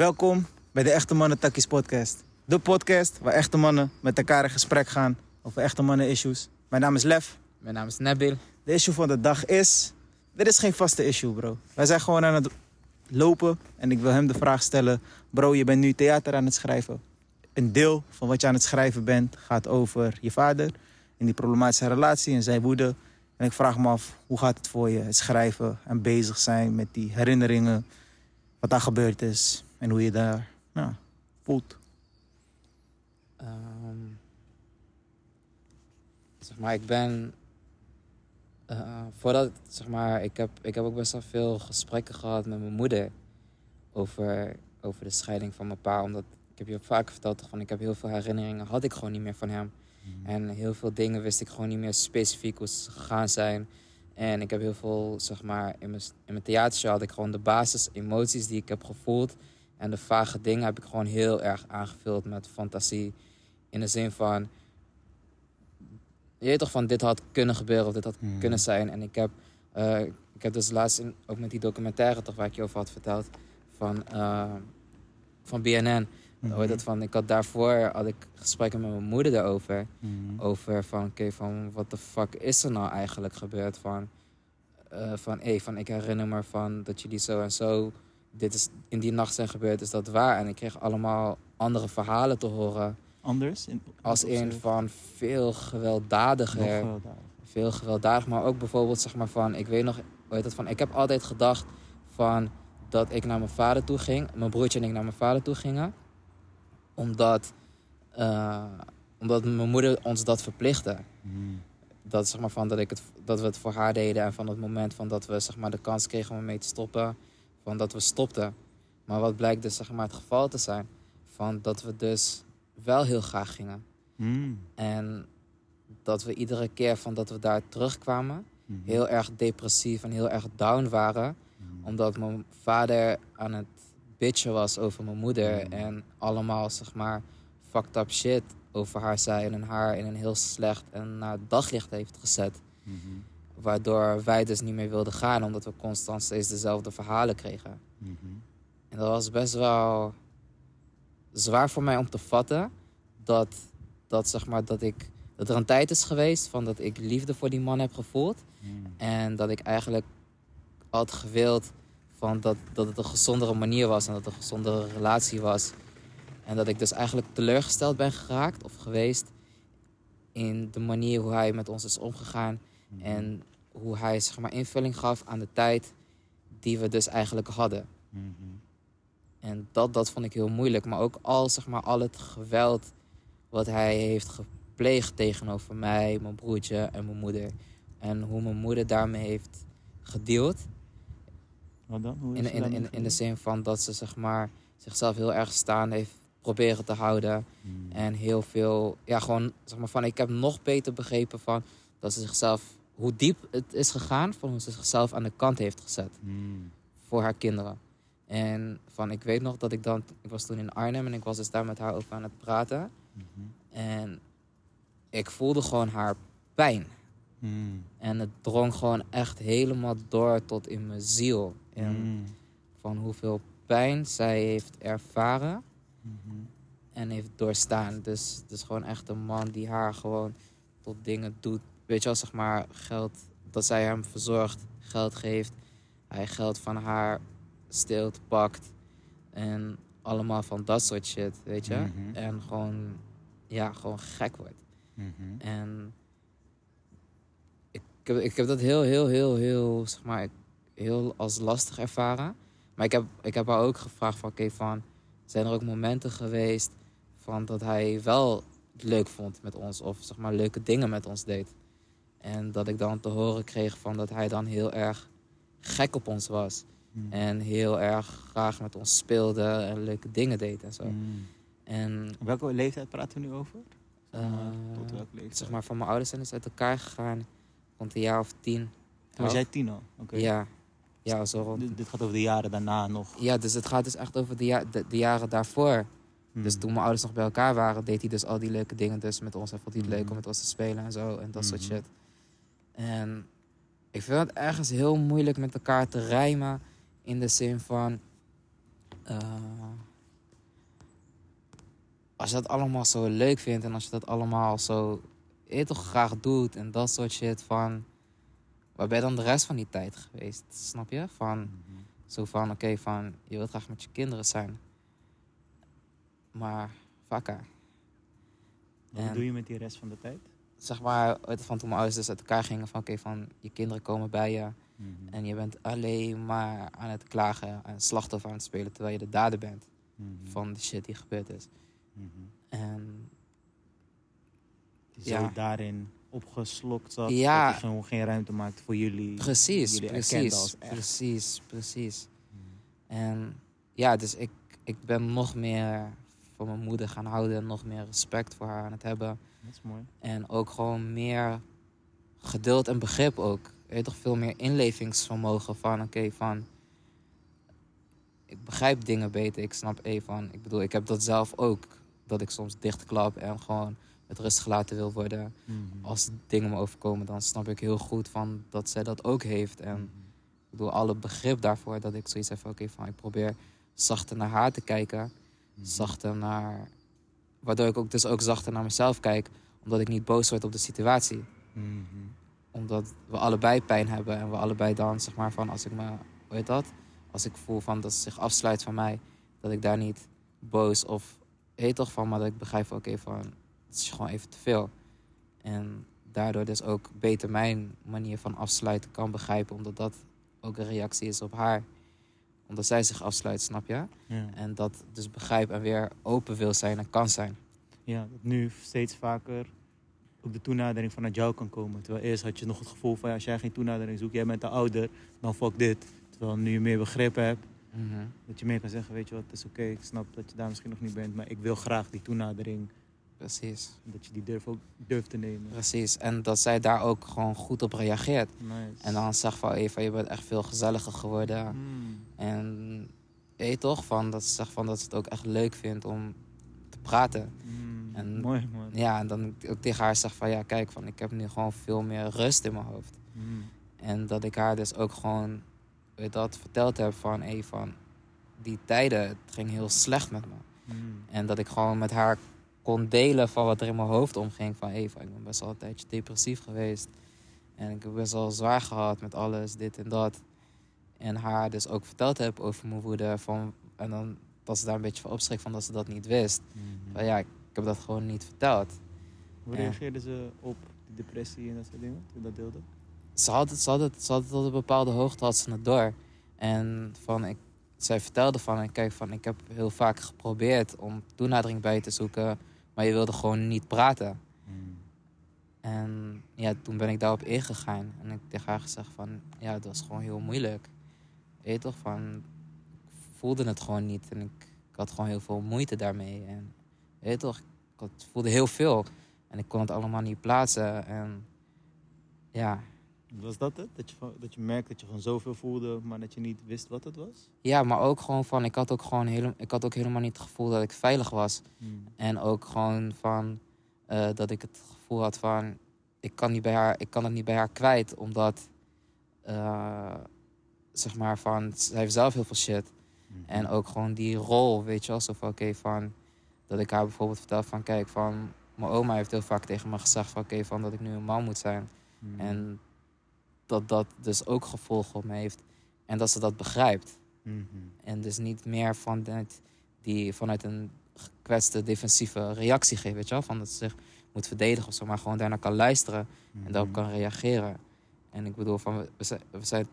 Welkom bij de Echte Mannen Takkies podcast. De podcast waar echte mannen met elkaar in gesprek gaan over echte mannen issues. Mijn naam is Lef. Mijn naam is Nabil. De issue van de dag is... Dit is geen vaste issue, bro. Wij zijn gewoon aan het lopen en ik wil hem de vraag stellen... Bro, je bent nu theater aan het schrijven. Een deel van wat je aan het schrijven bent gaat over je vader... en die problematische relatie en zijn woede. En ik vraag me af, hoe gaat het voor je? Het schrijven en bezig zijn met die herinneringen... wat daar gebeurd is en hoe je daar nou, voelt. Ehm, zeg maar, ik ben. eh, voordat, zeg maar, ik heb, ik heb ook best wel veel gesprekken gehad met mijn moeder over, over de scheiding van mijn pa. Omdat ik heb je ook vaker verteld, van ik heb heel veel herinneringen, had ik gewoon niet meer van hem. En heel veel dingen wist ik gewoon niet meer specifiek hoe ze gegaan zijn. En ik heb heel veel, zeg maar, in mijn, in mijn theatershow had ik gewoon de basis emoties die ik heb gevoeld. En de vage dingen heb ik gewoon heel erg aangevuld met fantasie. In de zin van, je weet toch van dit had kunnen gebeuren of dit had Hmm. kunnen zijn. En ik heb, eh, ik heb dus laatst in, ook met die documentaire toch waar ik je over had verteld van, eh, van BNN. Hoe heet dat van, ik had daarvoor had ik gesprekken met mijn moeder daarover. Mhm. Over van, oké, van wat de fuck is er nou eigenlijk gebeurd? Van, eh, van, hé, van ik herinner me van dat jullie zo en zo, dit is in die nacht zijn gebeurd, is dat waar? En ik kreeg allemaal andere verhalen te horen. Anders? In, Als in van veel gewelddadiger. Veel gewelddadig, maar ook bijvoorbeeld zeg maar van, ik weet nog, heet dat van, ik heb altijd gedacht van dat ik naar mijn vader toe ging, mijn broertje en ik naar mijn vader toe gingen, omdat, eh, omdat mijn moeder ons dat verplichtte. Mhm. Dat, zeg maar, van, dat, ik het, dat we het voor haar deden en van het moment van dat we zeg maar, de kans kregen om mee te stoppen, van dat we stopten. Maar wat blijkt dus zeg maar, het geval te zijn, van dat we dus wel heel graag gingen. Mhm. En dat we iedere keer van dat we daar terugkwamen, Mhm. heel erg depressief en heel erg down waren. Mhm. Omdat mijn vader aan het bitchen was over mijn moeder. En allemaal, zeg maar, fucked up shit over haar zei. En haar in een heel slecht en naar daglicht heeft gezet. Waardoor wij dus niet meer wilden gaan, omdat we constant steeds dezelfde verhalen kregen. Mhm. En dat was best wel zwaar voor mij om te vatten. Dat, dat, zeg maar, dat, ik, dat er een tijd is geweest van dat ik liefde voor die man heb gevoeld. Mhm. En dat ik eigenlijk had gewild van dat, dat het een gezondere manier was en dat het een gezondere relatie was. En dat ik dus eigenlijk teleurgesteld ben geraakt of geweest in de manier hoe hij met ons is omgegaan. En hoe hij zeg maar, invulling gaf aan de tijd die we dus eigenlijk hadden. Mhm. En dat, dat vond ik heel moeilijk. Maar ook al, zeg maar, al het geweld wat hij heeft gepleegd tegenover mij, mijn broertje en mijn moeder. En hoe mijn moeder daarmee heeft gedeeld. Wat dan? Hoe is In, in, in, in de zin van dat ze zeg maar, zichzelf heel erg staan heeft proberen te houden. Mhm. En heel veel, ja, gewoon, zeg maar, van ik heb nog beter begrepen van dat ze zichzelf, hoe diep het is gegaan, van hoe ze zichzelf aan de kant heeft gezet Mhm. voor haar kinderen. En van, ik weet nog dat ik dan, ik was toen in Arnhem en ik was dus daar met haar over aan het praten. Mhm. En ik voelde gewoon haar pijn. Mhm. En het drong gewoon echt helemaal door tot in mijn ziel. En Mhm. van hoeveel pijn zij heeft ervaren Mhm. en heeft doorstaan. Dus het is gewoon echt een man die haar gewoon tot dingen doet. Weet je wel, zeg maar, geld, dat zij hem verzorgt, geld geeft. Hij geld van haar steelt, pakt. En allemaal van dat soort shit, weet je. Mhm. En gewoon, ja, gewoon gek wordt. Mhm. En ik heb, ik heb dat heel, heel, heel, heel, zeg maar, heel als lastig ervaren. Maar ik heb, ik heb haar ook gevraagd van, oké, van, zijn er ook momenten geweest van dat hij wel leuk vond met ons of zeg maar leuke dingen met ons deed. En dat ik dan te horen kreeg van dat hij dan heel erg gek op ons was. Mhm. En heel erg graag met ons speelde en leuke dingen deed en zo. Mhm. En Welke leeftijd praten we nu over? Zeg maar, Eh, tot welke leeftijd? zeg maar, van mijn ouders zijn dus uit elkaar gegaan rond een jaar of tien. Toen was jij tien al? Oké. Ja, ja, zo rond. Dit, dit gaat over de jaren daarna nog. Ja, dus het gaat dus echt over de, ja- de, de jaren daarvoor. Dus Mhm. toen mijn ouders nog bij elkaar waren, deed hij dus al die leuke dingen dus met ons. Hij vond hij het leuk om met ons te spelen en zo en dat soort shit. En ik vind het ergens heel moeilijk met elkaar te rijmen in de zin van... eh, als je dat allemaal zo leuk vindt en als je dat allemaal zo je toch graag doet en dat soort shit van. Waar ben je dan de rest van die tijd geweest? Snap je? Van Mhm. zo van oké, van je wilt graag met je kinderen zijn. Maar vakka. Wat En- doe je met die rest van de tijd? Zeg maar, van toen mijn ouders dus uit elkaar gingen van oké, van je kinderen komen bij je. Mhm. En je bent alleen maar aan het klagen en slachtoffer aan het spelen terwijl je de dader bent Mhm. van de shit die gebeurd is. Mhm. En Ja. zo daarin opgeslokt zat. Ja. Dat je gewoon geen ruimte maakt voor jullie. precies, jullie precies, als echt. precies, precies. Mhm. En ja, dus ik, ik ben nog meer van mijn moeder gaan houden. Nog meer respect voor haar aan het hebben. Dat is mooi. En ook gewoon meer geduld en begrip ook. Je toch veel meer inlevingsvermogen van, oké, van... Ik begrijp dingen beter. Ik snap eh, van... Ik bedoel, ik heb dat zelf ook. Dat ik soms dichtklap en gewoon met rust gelaten wil worden. Mhm. Als dingen me overkomen, dan snap ik heel goed van dat zij dat ook heeft. En Mhm. ik bedoel, alle begrip daarvoor dat ik zoiets heb van... Oké, van ik probeer zachter naar haar te kijken. Mhm. Zachter naar... Waardoor ik ook dus ook zachter naar mezelf kijk. Omdat ik niet boos word op de situatie Mhm. omdat we allebei pijn hebben en we allebei dan, zeg maar, van als ik me, hoe heet dat? Als ik voel van dat ze zich afsluit van mij, dat ik daar niet boos of heet toch van, maar dat ik begrijp van, oké, van het is gewoon even te veel. En daardoor dus ook beter mijn manier van afsluiten kan begrijpen, omdat dat ook een reactie is op haar. Omdat zij zich afsluit, snap je? Ja. En dat dus begrijp en weer open wil zijn en kan zijn. ja, dat nu steeds vaker ook de toenadering vanuit jou kan komen. Terwijl eerst had je nog het gevoel van ja, als jij geen toenadering zoekt, jij bent te ouder, dan fuck dit. Terwijl nu je meer begrip hebt, Mhm. dat je meer kan zeggen, weet je wat, het is oké, ik snap dat je daar misschien nog niet bent, maar ik wil graag die toenadering. Precies. Dat je die durf ook durft te nemen. Precies. En dat zij daar ook gewoon goed op reageert. Nice. En dan zegt van Eva, je bent echt veel gezelliger geworden. Mm. En weet je toch, van, dat ze zegt van dat ze het ook echt leuk vindt om te praten. Mm. En- Mooi man. Ja, en dan ook tegen haar zeg van ja, kijk, van, ik heb nu gewoon veel meer rust in mijn hoofd. Mm. En dat ik haar dus ook gewoon weet dat, verteld heb van, hey, van die tijden, het ging heel slecht met me. En dat ik gewoon met haar kon delen van wat er in mijn hoofd omging. Van Eva, ik ben best wel een tijdje depressief geweest. En ik heb best wel zwaar gehad met alles, dit en dat. En haar dus ook verteld heb over mijn woede. Van, en dan dat ze daar een beetje van opschrik van dat ze dat niet wist. Mm. Maar ja, ik heb dat gewoon niet verteld. Hoe Ja. reageerden ze op die depressie en dat soort dingen, toen dat deelde? Ze had het, ze had het, ze had het tot een bepaalde hoogte had ze het door. En van, ik, zij vertelde van, kijk, van, ik heb heel vaak geprobeerd om toenadering bij te zoeken. Maar je wilde gewoon niet praten. Mm. En ja, toen ben ik daarop ingegaan. En ik tegen haar gezegd van, ja, het was gewoon heel moeilijk. Weet je toch, van, ik voelde het gewoon niet. En ik, ik had gewoon heel veel moeite daarmee. En weet je toch, ik had, voelde heel veel. En ik kon het allemaal niet plaatsen. En ja, Was dat het? Dat je, dat je merkte dat je gewoon zoveel voelde, maar dat je niet wist wat het was? ja maar ook gewoon van, ik had ook gewoon hele, ik had ook helemaal niet het gevoel dat ik veilig was. Mm. En ook gewoon van eh, dat ik het gevoel had van ik kan, niet bij haar, ik kan het niet bij haar kwijt, omdat eh, zeg maar van zij heeft zelf heel veel shit. Mhm. En ook gewoon die rol, weet je wel, zo van oké, van dat ik haar bijvoorbeeld vertel van kijk, van mijn oma heeft heel vaak tegen me gezegd van oké, van dat ik nu een man moet zijn. Mm. En dat dat dus ook gevolgen op me heeft. En dat ze dat begrijpt. Mhm. En dus niet meer vanuit, die, vanuit een gekwetste defensieve reactie geeft, weet je wel? Van dat ze zich moet verdedigen of zo, maar gewoon daarna kan luisteren en daarop Mhm. kan reageren. En ik bedoel, van, we, zijn, we zijn,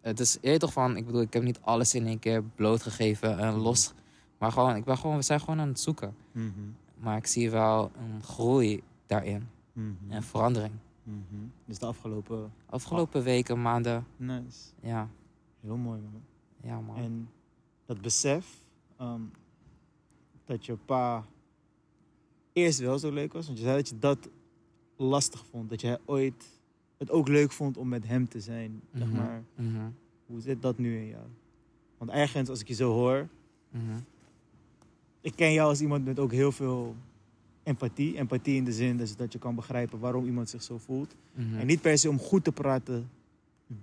het is eerder toch van, ik bedoel, ik heb niet alles in één keer blootgegeven en los, maar gewoon, ik ben gewoon, we zijn gewoon aan het zoeken. Mhm. Maar ik zie wel een groei daarin Mhm. en verandering. Mhm. Dus de afgelopen... Afgelopen weken, maanden, Nice. ja, Heel mooi man. ja man. En dat besef ehm, dat je pa eerst wel zo leuk was. Want je zei dat je dat lastig vond. Dat jij ooit het ook leuk vond om met hem te zijn. Zeg Mhm. maar. Mhm, Hoe zit dat nu in jou? Want ergens, als ik je zo hoor... Ik ken jou als iemand met ook heel veel empathie. Empathie in de zin dus dat je kan begrijpen waarom iemand zich zo voelt. mhm, En niet per se om goed te praten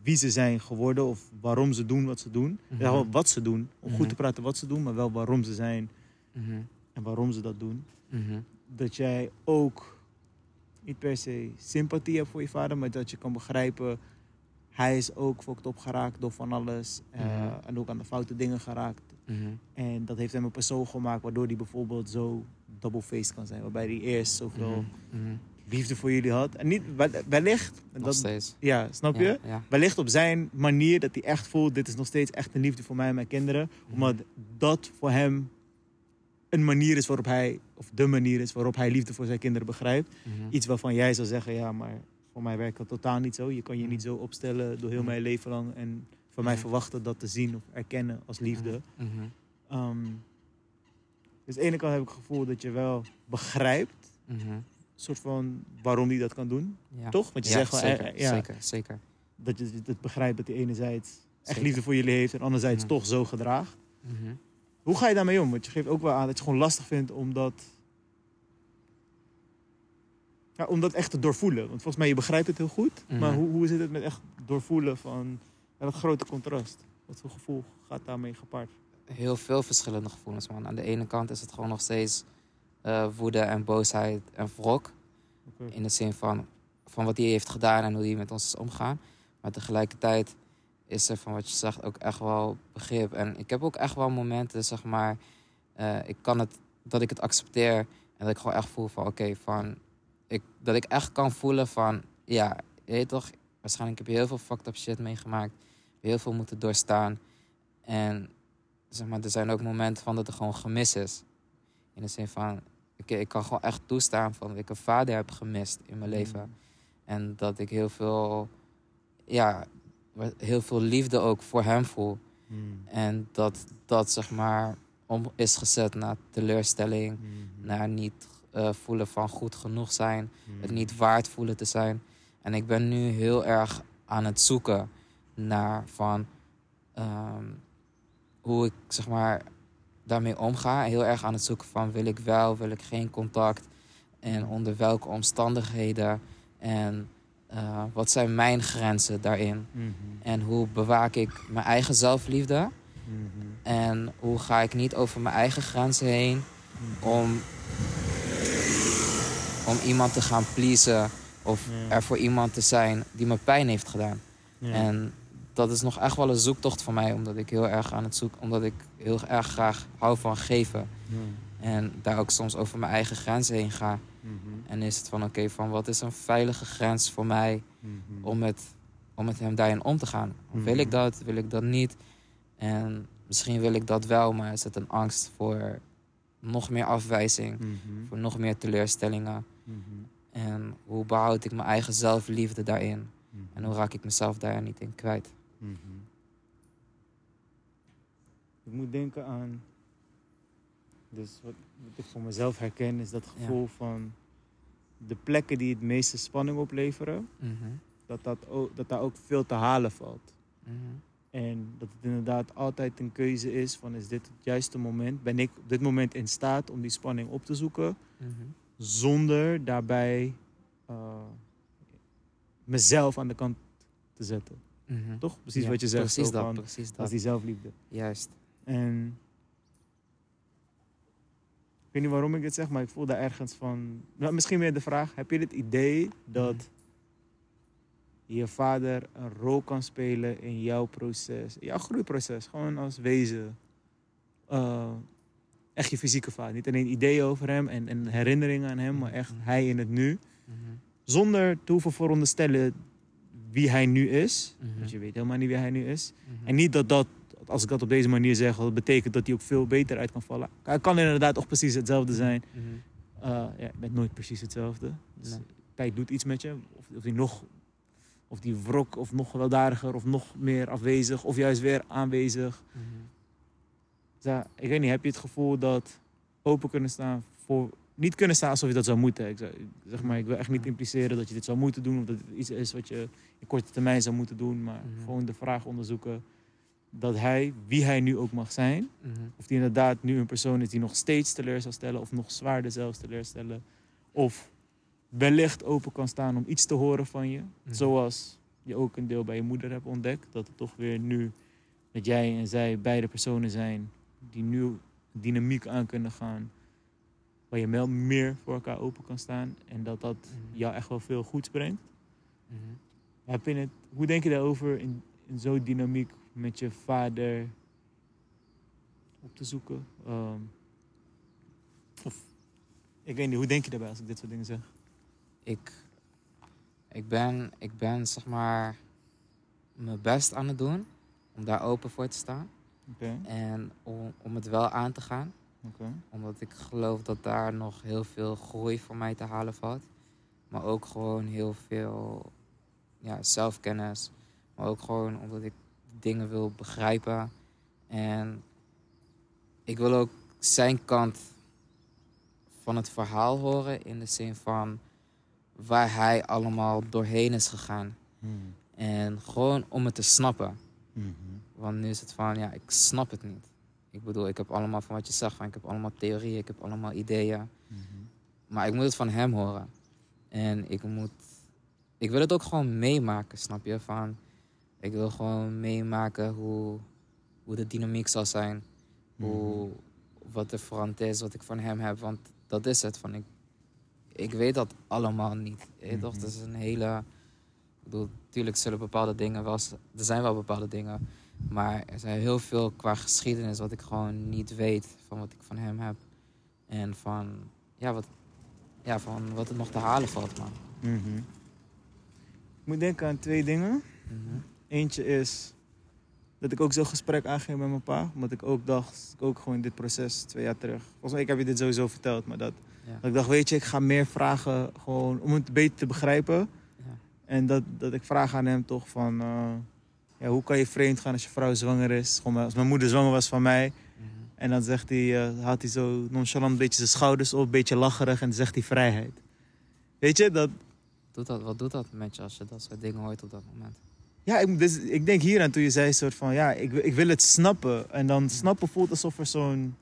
wie ze zijn geworden of waarom ze doen wat ze doen. Mhm. Wel wat ze doen. Om Mhm. goed te praten wat ze doen, maar wel waarom ze zijn mhm, en waarom ze dat doen. Mhm. Dat jij ook niet per se sympathie hebt voor je vader, maar dat je kan begrijpen. Hij is ook fokt op geraakt door van alles. eh, Mhm. En ook aan de foute dingen geraakt. Mhm. En dat heeft hem een persoon gemaakt waardoor hij bijvoorbeeld zo double-faced kan zijn. Waarbij hij eerst zoveel Mhm. Mhm. liefde voor jullie had. En niet, wel- wellicht, Nog dat, steeds. ja, snap je? Ja. Wellicht op zijn manier dat hij echt voelt, dit is nog steeds echt een liefde voor mij en mijn kinderen. Omdat dat voor hem een manier is waarop hij, of de manier is waarop hij liefde voor zijn kinderen begrijpt. Iets waarvan jij zou zeggen, ja, maar voor mij werkt dat totaal niet zo. Je kan je niet zo opstellen door heel mijn leven lang en van mij Mhm. verwachten dat te zien of erkennen als liefde. Mhm. Ehm, dus aan de ene kant heb ik het gevoel dat je wel begrijpt, Mhm. soort van waarom hij dat kan doen. Ja. Toch? Want je Ja, zegt wel, zeker, eh, ja, zeker, zeker. dat je het begrijpt dat hij enerzijds echt Zeker. liefde voor jullie heeft en anderzijds Mhm. toch zo gedraagt. Mhm. Hoe ga je daarmee om? Want je geeft ook wel aan dat je het gewoon lastig vindt om dat, ja, om dat echt te doorvoelen. Want volgens mij, je begrijpt het heel goed. Mhm. Maar hoe, hoe zit het met echt doorvoelen van ja, dat grote contrast? Wat voor gevoel gaat daarmee gepaard? Heel veel verschillende gevoelens, man. Aan de ene kant is het gewoon nog steeds eh, woede en boosheid en wrok. In de zin van, van wat hij heeft gedaan en hoe hij met ons is omgegaan. Maar tegelijkertijd is er van wat je zegt ook echt wel begrip. En ik heb ook echt wel momenten, zeg maar, eh, ik kan het, dat ik het accepteer. En dat ik gewoon echt voel van, oké, van, ik, dat ik echt kan voelen van, ja, je weet toch, waarschijnlijk heb je heel veel fucked up shit meegemaakt. Heel veel moeten doorstaan. En zeg maar, er zijn ook momenten van dat er gewoon gemis is. In de zin van, oké, ik kan gewoon echt toestaan van dat ik een vader heb gemist in mijn leven. En dat ik heel veel, ja, heel veel liefde ook voor hem voel. Mm. En dat dat zeg maar om is gezet naar teleurstelling, Mhm. naar niet eh, voelen van goed genoeg zijn, het niet waard voelen te zijn. En ik ben nu heel erg aan het zoeken naar van ehm, hoe ik zeg maar daarmee omga. Heel erg aan het zoeken van wil ik wel, wil ik geen contact en onder welke omstandigheden en eh, wat zijn mijn grenzen daarin. Mhm. En hoe bewaak ik mijn eigen zelfliefde? Mhm. En hoe ga ik niet over mijn eigen grenzen heen om, om iemand te gaan pleasen of Ja. er voor iemand te zijn die me pijn heeft gedaan. Ja. En dat is nog echt wel een zoektocht voor mij, omdat ik heel erg aan het zoeken, omdat ik heel erg graag hou van geven. Ja. En daar ook soms over mijn eigen grenzen heen ga. Mhm. En is het van oké, van wat is een veilige grens voor mij Mhm. om met, om met hem daarin om te gaan. Wil ik dat, wil ik dat niet? En misschien wil ik dat wel, maar is het een angst voor nog meer afwijzing, voor nog meer teleurstellingen? En hoe behoud ik mijn eigen zelfliefde daarin? En hoe raak ik mezelf daar niet in kwijt? Mhm. Ik moet denken aan. Dus wat, wat ik voor mezelf herken is dat gevoel van de plekken die het meeste spanning opleveren, Mhm, dat, dat, ook, dat daar ook veel te halen valt. mhm, En dat het inderdaad altijd een keuze is van is dit het juiste moment? Ben ik op dit moment in staat om die spanning op te zoeken zonder daarbij eh, mezelf aan de kant te zetten? Mhm. Toch? Precies Ja, wat je zegt. Precies dat, van, precies Dat is die zelfliefde. Juist. En ik weet niet waarom ik dit zeg, maar ik voel daar ergens van. Nou, misschien meer de vraag: heb je het idee dat je vader een rol kan spelen in jouw proces, in jouw groeiproces, gewoon als wezen? Eh, echt je fysieke vader. Niet alleen ideeën over hem en, en herinneringen aan hem, maar echt hij in het nu. Mhm, Zonder te hoeven veronderstellen wie hij nu is. Want je weet helemaal niet wie hij nu is. mhm. En niet dat dat, als ik dat op deze manier zeg, dat betekent dat hij ook veel beter uit kan vallen. Hij kan inderdaad toch precies hetzelfde zijn. Uh, ja, je bent nooit precies hetzelfde. Dus Nee. tijd doet iets met je. Of, of die nog, of die wrok, of nog gewelddadiger, of nog meer afwezig, of juist weer aanwezig. mhm. Dus ja, ik weet niet, heb je het gevoel dat open kunnen staan voor. Niet kunnen staan alsof je dat zou moeten. Ik, zou- zeg maar, ik wil echt niet impliceren dat je dit zou moeten doen. Of dat het iets is wat je in korte termijn zou moeten doen. Maar Mhm. gewoon de vraag onderzoeken. Dat hij, wie hij nu ook mag zijn. Mhm, Of die inderdaad nu een persoon is die nog steeds teleur zal stellen. Of nog zwaarder zelfs teleurstellen. Of wellicht open kan staan om iets te horen van je. Mhm. Zoals je ook een deel bij je moeder hebt ontdekt. Dat het toch weer nu dat jij en zij beide personen zijn die nu dynamiek aan kunnen gaan. Waar je wel meer voor elkaar open kan staan. En dat dat Mhm. jou echt wel veel goeds brengt. Mhm. Heb je het, hoe denk je daarover in, in zo'n dynamiek met je vader op te zoeken? Ehm, of, ik weet niet, hoe denk je daarbij als ik dit soort dingen zeg? ik, ik, ben, ik ben zeg maar mijn best aan het doen om daar open voor te staan. En om, om het wel aan te gaan. Omdat ik geloof dat daar nog heel veel groei voor mij te halen valt. Maar ook gewoon heel veel ja, zelfkennis. Maar ook gewoon omdat ik dingen wil begrijpen. En ik wil ook zijn kant van het verhaal horen. In de zin van waar hij allemaal doorheen is gegaan. Hmm. En gewoon om het te snappen. Mhm. Want nu is het van, ja, ik snap het niet. Ik bedoel, ik heb allemaal van wat je zegt, van, ik heb allemaal theorieën, ik heb allemaal ideeën. Mhm. Maar ik moet het van hem horen. En ik moet... Ik wil het ook gewoon meemaken, snap je? Van, ik wil gewoon meemaken hoe, hoe de dynamiek zal zijn. Hoe, wat er veranderd is, wat ik van hem heb. Want dat is het. Van, ik, ik weet dat allemaal niet. Weet toch? Mhm. Het is een hele... Ik bedoel, natuurlijk zullen bepaalde dingen wel... Er zijn wel bepaalde dingen. Maar er zijn heel veel qua geschiedenis wat ik gewoon niet weet van wat ik van hem heb. En van, ja, wat, ja, van wat er nog te halen valt, man. Mhm. Ik moet denken aan twee dingen. Mhm. Eentje is dat ik ook zo'n gesprek aanging met mijn pa. Omdat ik ook dacht, ik ook gewoon in dit proces twee jaar terug. Volgens mij, ik heb je dit sowieso verteld, maar dat, Ja. dat ik dacht, weet je, ik ga meer vragen gewoon om het beter te begrijpen. Ja. En dat, dat ik vraag aan hem toch van, eh, ja, hoe kan je vreemd gaan als je vrouw zwanger is? Gewoon, als mijn moeder zwanger was van mij. Mhm. En dan zegt hij, eh, haalt hij zo nonchalant een beetje zijn schouders op, een beetje lacherig en dan zegt hij vrijheid. Weet je, dat, Doet dat, wat doet dat met je als je dat soort dingen hoort op dat moment? Ja, ik, dus, ik denk hier aan toen je zei soort van, ja, ik, ik wil het snappen. En dan snappen voelt alsof er zo'n...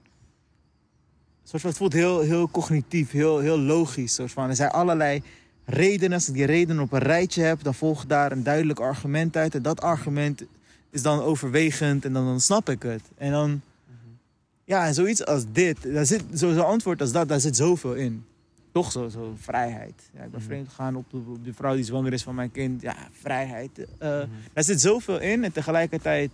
Soort van, het voelt heel, heel cognitief, heel, heel logisch. Soort van. Er zijn allerlei redenen. Als ik die redenen op een rijtje heb, dan volgt daar een duidelijk argument uit. En dat argument is dan overwegend en dan, dan snap ik het. En dan, ja, en zoiets als dit, daar zit zo'n antwoord als dat, daar zit zoveel in. Toch zo, zo vrijheid. Ja, ik ben Mhm. vreemd gegaan op de, op de vrouw die zwanger is van mijn kind. Ja, vrijheid. Eh, Mhm. er zit zoveel in en tegelijkertijd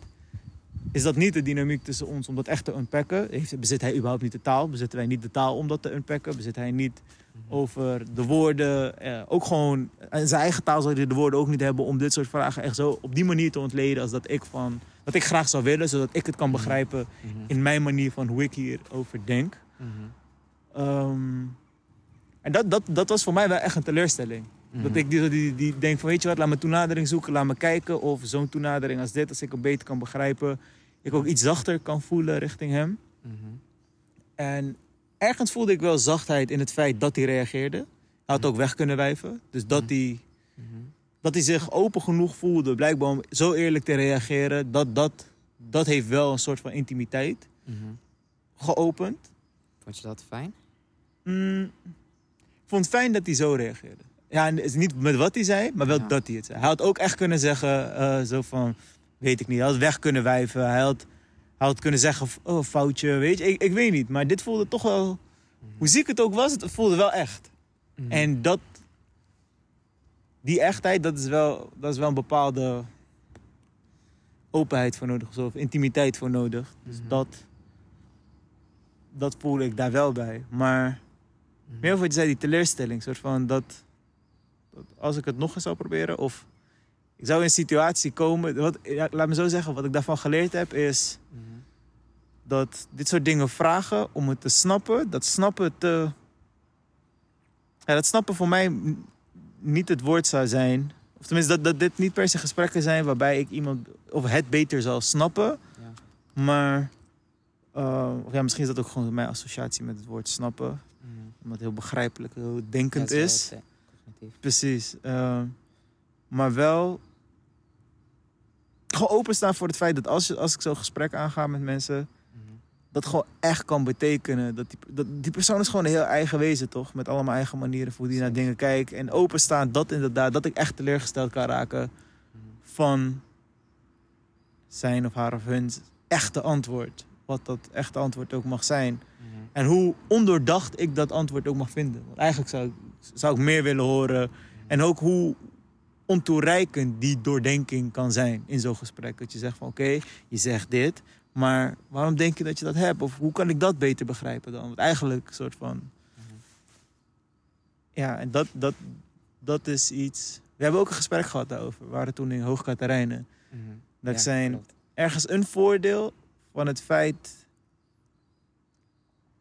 is dat niet de dynamiek tussen ons om dat echt te unpacken. Heeft, bezit hij überhaupt niet de taal? Bezitten wij niet de taal om dat te unpacken? Bezit hij niet over de woorden? eh, ook gewoon, in zijn eigen taal zou hij de woorden ook niet hebben om dit soort vragen echt zo op die manier te ontleden als dat ik, van, dat ik graag zou willen, zodat ik het kan Mhm. begrijpen Mhm. in mijn manier van hoe ik hierover denk. Mhm. Ehm, en dat, dat, dat was voor mij wel echt een teleurstelling. Dat ik die, die, die denk van, weet je wat, laat me toenadering zoeken, laat me kijken of zo'n toenadering als dit, als ik hem beter kan begrijpen, ik ook iets zachter kan voelen richting hem. Mhm. En ergens voelde ik wel zachtheid in het feit dat hij reageerde. Hij had ook weg kunnen wijven. Dus dat Mhm. hij, Mhm. dat hij zich open genoeg voelde, blijkbaar om zo eerlijk te reageren, dat, dat, dat heeft wel een soort van intimiteit Mhm. geopend. Vond je dat fijn? Mm, ik vond het fijn dat hij zo reageerde. Ja, en het is niet met wat hij zei, maar wel Ja. dat hij het zei. Hij had ook echt kunnen zeggen, eh, zo van, weet ik niet. Hij had weg kunnen wijven. Hij had, hij had kunnen zeggen, oh, foutje, weet je. Ik, ik weet niet, maar dit voelde toch wel, hoe ziek het ook was, het voelde wel echt. Mhm. En dat, die echtheid, dat is wel, dat is wel een bepaalde openheid voor nodig. Of intimiteit voor nodig. Dus Mhm. dat, dat voelde ik daar wel bij. Maar Mhm. meer wat je zei, die teleurstelling. soort van dat, dat als ik het nog eens zou proberen, of ik zou in een situatie komen. Wat, ja, laat me zo zeggen, wat ik daarvan geleerd heb, is dat dit soort dingen vragen om het te snappen, dat snappen te. Ja, dat snappen voor mij niet het woord zou zijn. Of tenminste, dat, dat dit niet per se gesprekken zijn waarbij ik iemand of het beter zal snappen. Ja. Maar eh, of ja, misschien is dat ook gewoon mijn associatie met het woord snappen. Mhm. Omdat het heel begrijpelijk, heel denkend Ja, is. Precies. eh, maar wel gewoon openstaan voor het feit dat als, je, als ik zo'n gesprek aanga met mensen, Mhm. dat gewoon echt kan betekenen. Dat die, dat, die persoon is gewoon een heel eigen wezen, toch? Met allemaal eigen manieren voor hoe die naar dingen kijkt. En openstaan, dat inderdaad, dat ik echt teleurgesteld kan raken Mhm. van zijn of haar of hun echte antwoord. wat dat echte antwoord ook mag zijn. Mhm. En hoe ondoordacht ik dat antwoord ook mag vinden. Want eigenlijk zou zou ik meer willen horen. En ook hoe ontoereikend die doordenking kan zijn in zo'n gesprek. Dat je zegt van oké, je zegt dit, maar waarom denk je dat je dat hebt? Of hoe kan ik dat beter begrijpen dan? Want eigenlijk een soort van... Ja, en dat, dat, dat is iets... We hebben ook een gesprek gehad daarover. We waren toen in Hoogkaterijnen. Mhm. Dat Ja, zijn klopt. ergens een voordeel van het feit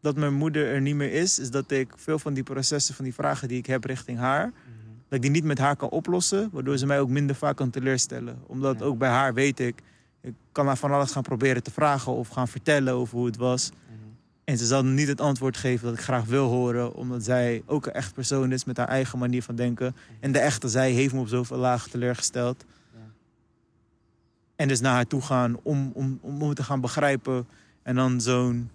dat mijn moeder er niet meer is, is dat ik veel van die processen, van die vragen die ik heb richting haar, Mhm. Dat ik die niet met haar kan oplossen, waardoor ze mij ook minder vaak kan teleurstellen. Omdat Ja. ook bij haar weet ik, ik kan haar van alles gaan proberen te vragen of gaan vertellen over hoe het was. Mhm. En ze zal niet het antwoord geven dat ik graag wil horen, omdat zij ook een echt persoon is met haar eigen manier van denken. En de echte zij heeft me op zoveel lagen teleurgesteld. Ja. En dus naar haar toe gaan om, om, om het te gaan begrijpen. En dan zo'n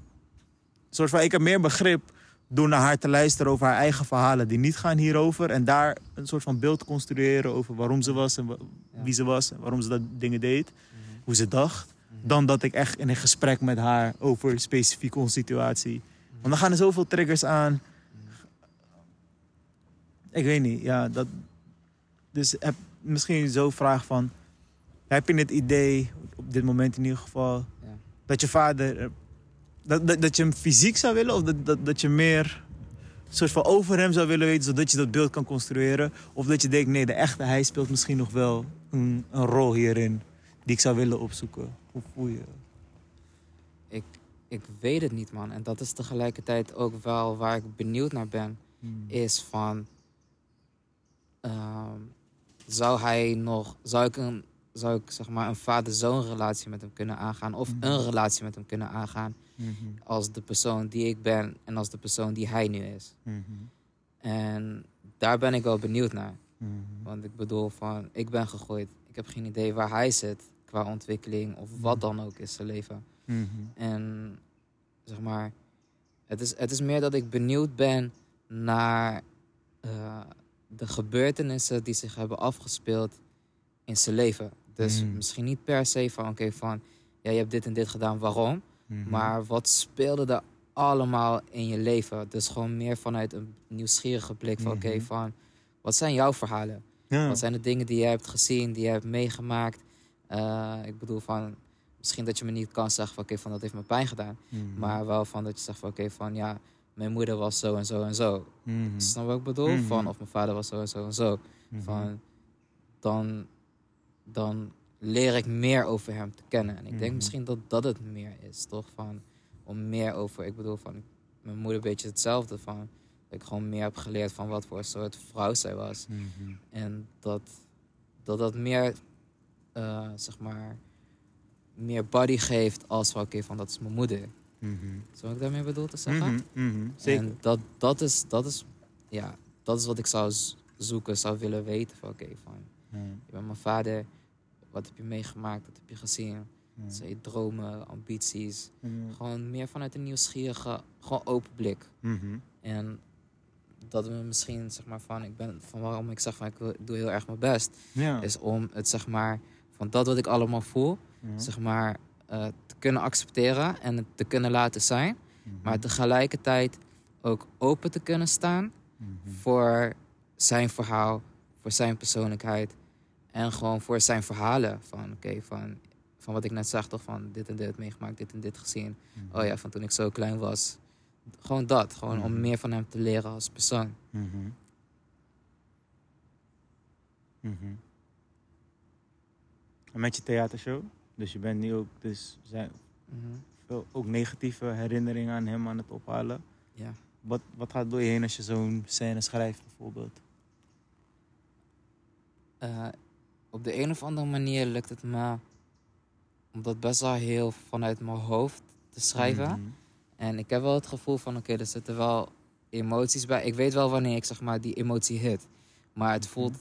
soort van, ik heb meer begrip door naar haar te luisteren over haar eigen verhalen die niet gaan hierover. En daar een soort van beeld construeren over waarom ze was en wie ze was en waarom ze dat dingen deed. Mhm. Hoe ze dacht. Mhm. Dan dat ik echt in een gesprek met haar over specifiek onze situatie. Want dan gaan er zoveel triggers aan. Ik weet niet, ja. Dat, dus heb misschien zo'n vraag van... Heb je het idee, op dit moment in ieder geval... Ja. dat je vader... Dat, dat, je hem fysiek zou willen? Of dat, dat, dat je meer soort van over hem zou willen weten... zodat je dat beeld kan construeren? Of dat je denkt, nee, de echte hij speelt misschien nog wel een, een rol hierin... die ik zou willen opzoeken? Hoe voel je? Ik, ik weet het niet, man. En dat is tegelijkertijd ook wel waar ik benieuwd naar ben. Hmm. Is van... ehm, zou hij nog... Zou ik, een, zou ik zeg maar een vader-zoon relatie met hem kunnen aangaan? Of Mhm. een relatie met hem kunnen aangaan? Mhm. Als de persoon die ik ben en als de persoon die hij nu is. Mhm. En daar ben ik wel benieuwd naar. Mhm. Want ik bedoel van, ik ben gegooid. Ik heb geen idee waar hij zit qua ontwikkeling of wat dan ook in zijn leven. En zeg maar, het is, het is meer dat ik benieuwd ben naar eh, de gebeurtenissen die zich hebben afgespeeld in zijn leven. Dus misschien niet per se van, oké, van, ja, je hebt dit en dit gedaan, waarom? Mhm. Maar wat speelde er allemaal in je leven? Dus gewoon meer vanuit een nieuwsgierige blik van, oké, Mhm. van, wat zijn jouw verhalen? Ja. Wat zijn de dingen die je hebt gezien, die je hebt meegemaakt? Eh, ik bedoel van, misschien dat je me niet kan zeggen van, oké, van dat heeft me pijn gedaan. Mhm. Maar wel van dat je zegt van, oké, van ja, mijn moeder was zo en zo en zo. Snap wat ik bedoel? Van, of mijn vader was zo en zo en zo. Van, dan, dan leer ik meer over hem te kennen. En ik denk Mhm. misschien dat dat het meer is, toch? Van, om meer over, ik bedoel van, mijn moeder een beetje hetzelfde van. Dat ik gewoon meer heb geleerd van wat voor soort vrouw zij was. Mhm. En dat dat, dat meer, eh, zeg maar, meer body geeft als van, oké, van dat is mijn moeder. Mhm. Zo ik daarmee bedoel te zeggen? Mhm. Zeker. En dat, dat, is, dat, is, ja, dat is wat ik zou zoeken, zou willen weten. Van, oké, van, Ja. je bent mijn vader. Wat heb je meegemaakt? Wat heb je gezien? Wat zijn je dromen, ambities? Ja. Gewoon meer vanuit een nieuwsgierige, gewoon open blik. Mhm. En dat we misschien, zeg maar, van, ik ben, van waarom ik zeg van, ik wil- doe heel erg mijn best. Ja. Is om het, zeg maar, van dat wat ik allemaal voel, Ja. zeg maar, eh, te kunnen accepteren en het te kunnen laten zijn. Mhm. Maar tegelijkertijd ook open te kunnen staan Mhm. voor zijn verhaal, voor zijn persoonlijkheid. En gewoon voor zijn verhalen. Van oké, van, van wat ik net zag, toch van dit en dit meegemaakt, dit en dit gezien. Mhm. Oh ja, van toen ik zo klein was. Gewoon dat, gewoon om Mhm. meer van hem te leren als persoon. Mhm. En met je theatershow, dus je bent nu ook, dus zijn veel ook negatieve herinneringen aan hem aan het ophalen. Ja. Wat, wat gaat door je heen als je zo'n scène schrijft, bijvoorbeeld? Eh, op de een of andere manier lukt het me om dat best wel heel vanuit mijn hoofd te schrijven. Mhm. En ik heb wel het gevoel van, oké, er zitten wel emoties bij. Ik weet wel wanneer ik, zeg maar, die emotie hit. Maar het Mhm. voelt,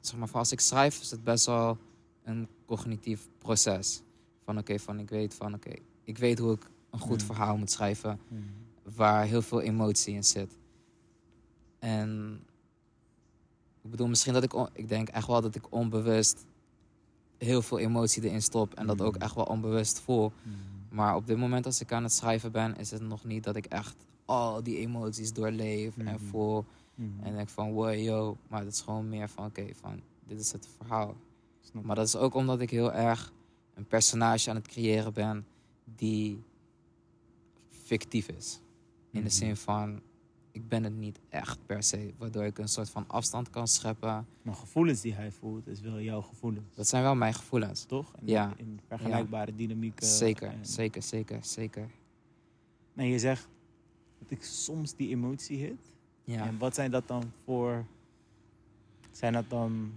zeg maar, als ik schrijf, is het best wel een cognitief proces. Van, oké, van ik weet van, oké, ik weet hoe ik een goed Mhm. verhaal moet schrijven. Waar heel veel emotie in zit. En ik bedoel, misschien dat ik, on- ik denk echt wel dat ik onbewust heel veel emotie erin stop. En dat ook Mhm. echt wel onbewust voel. Mhm. Maar op dit moment als ik aan het schrijven ben, is het nog niet dat ik echt al die emoties doorleef en Mhm. voel. Mhm. En denk van, wow, yo. Maar het is gewoon meer van, oké, van, dit is het verhaal. Snap. Maar dat is ook omdat ik heel erg een personage aan het creëren ben die fictief is. In de Mhm. zin van, ik ben het niet echt per se. Waardoor ik een soort van afstand kan scheppen. Maar gevoelens die hij voelt, is wel jouw gevoelens. Dat zijn wel mijn gevoelens. toch? En Ja. In vergelijkbare dynamieken. zeker, en- zeker, zeker, zeker. En je zegt dat ik soms die emotie hit. Ja. En wat zijn dat dan voor... Zijn dat dan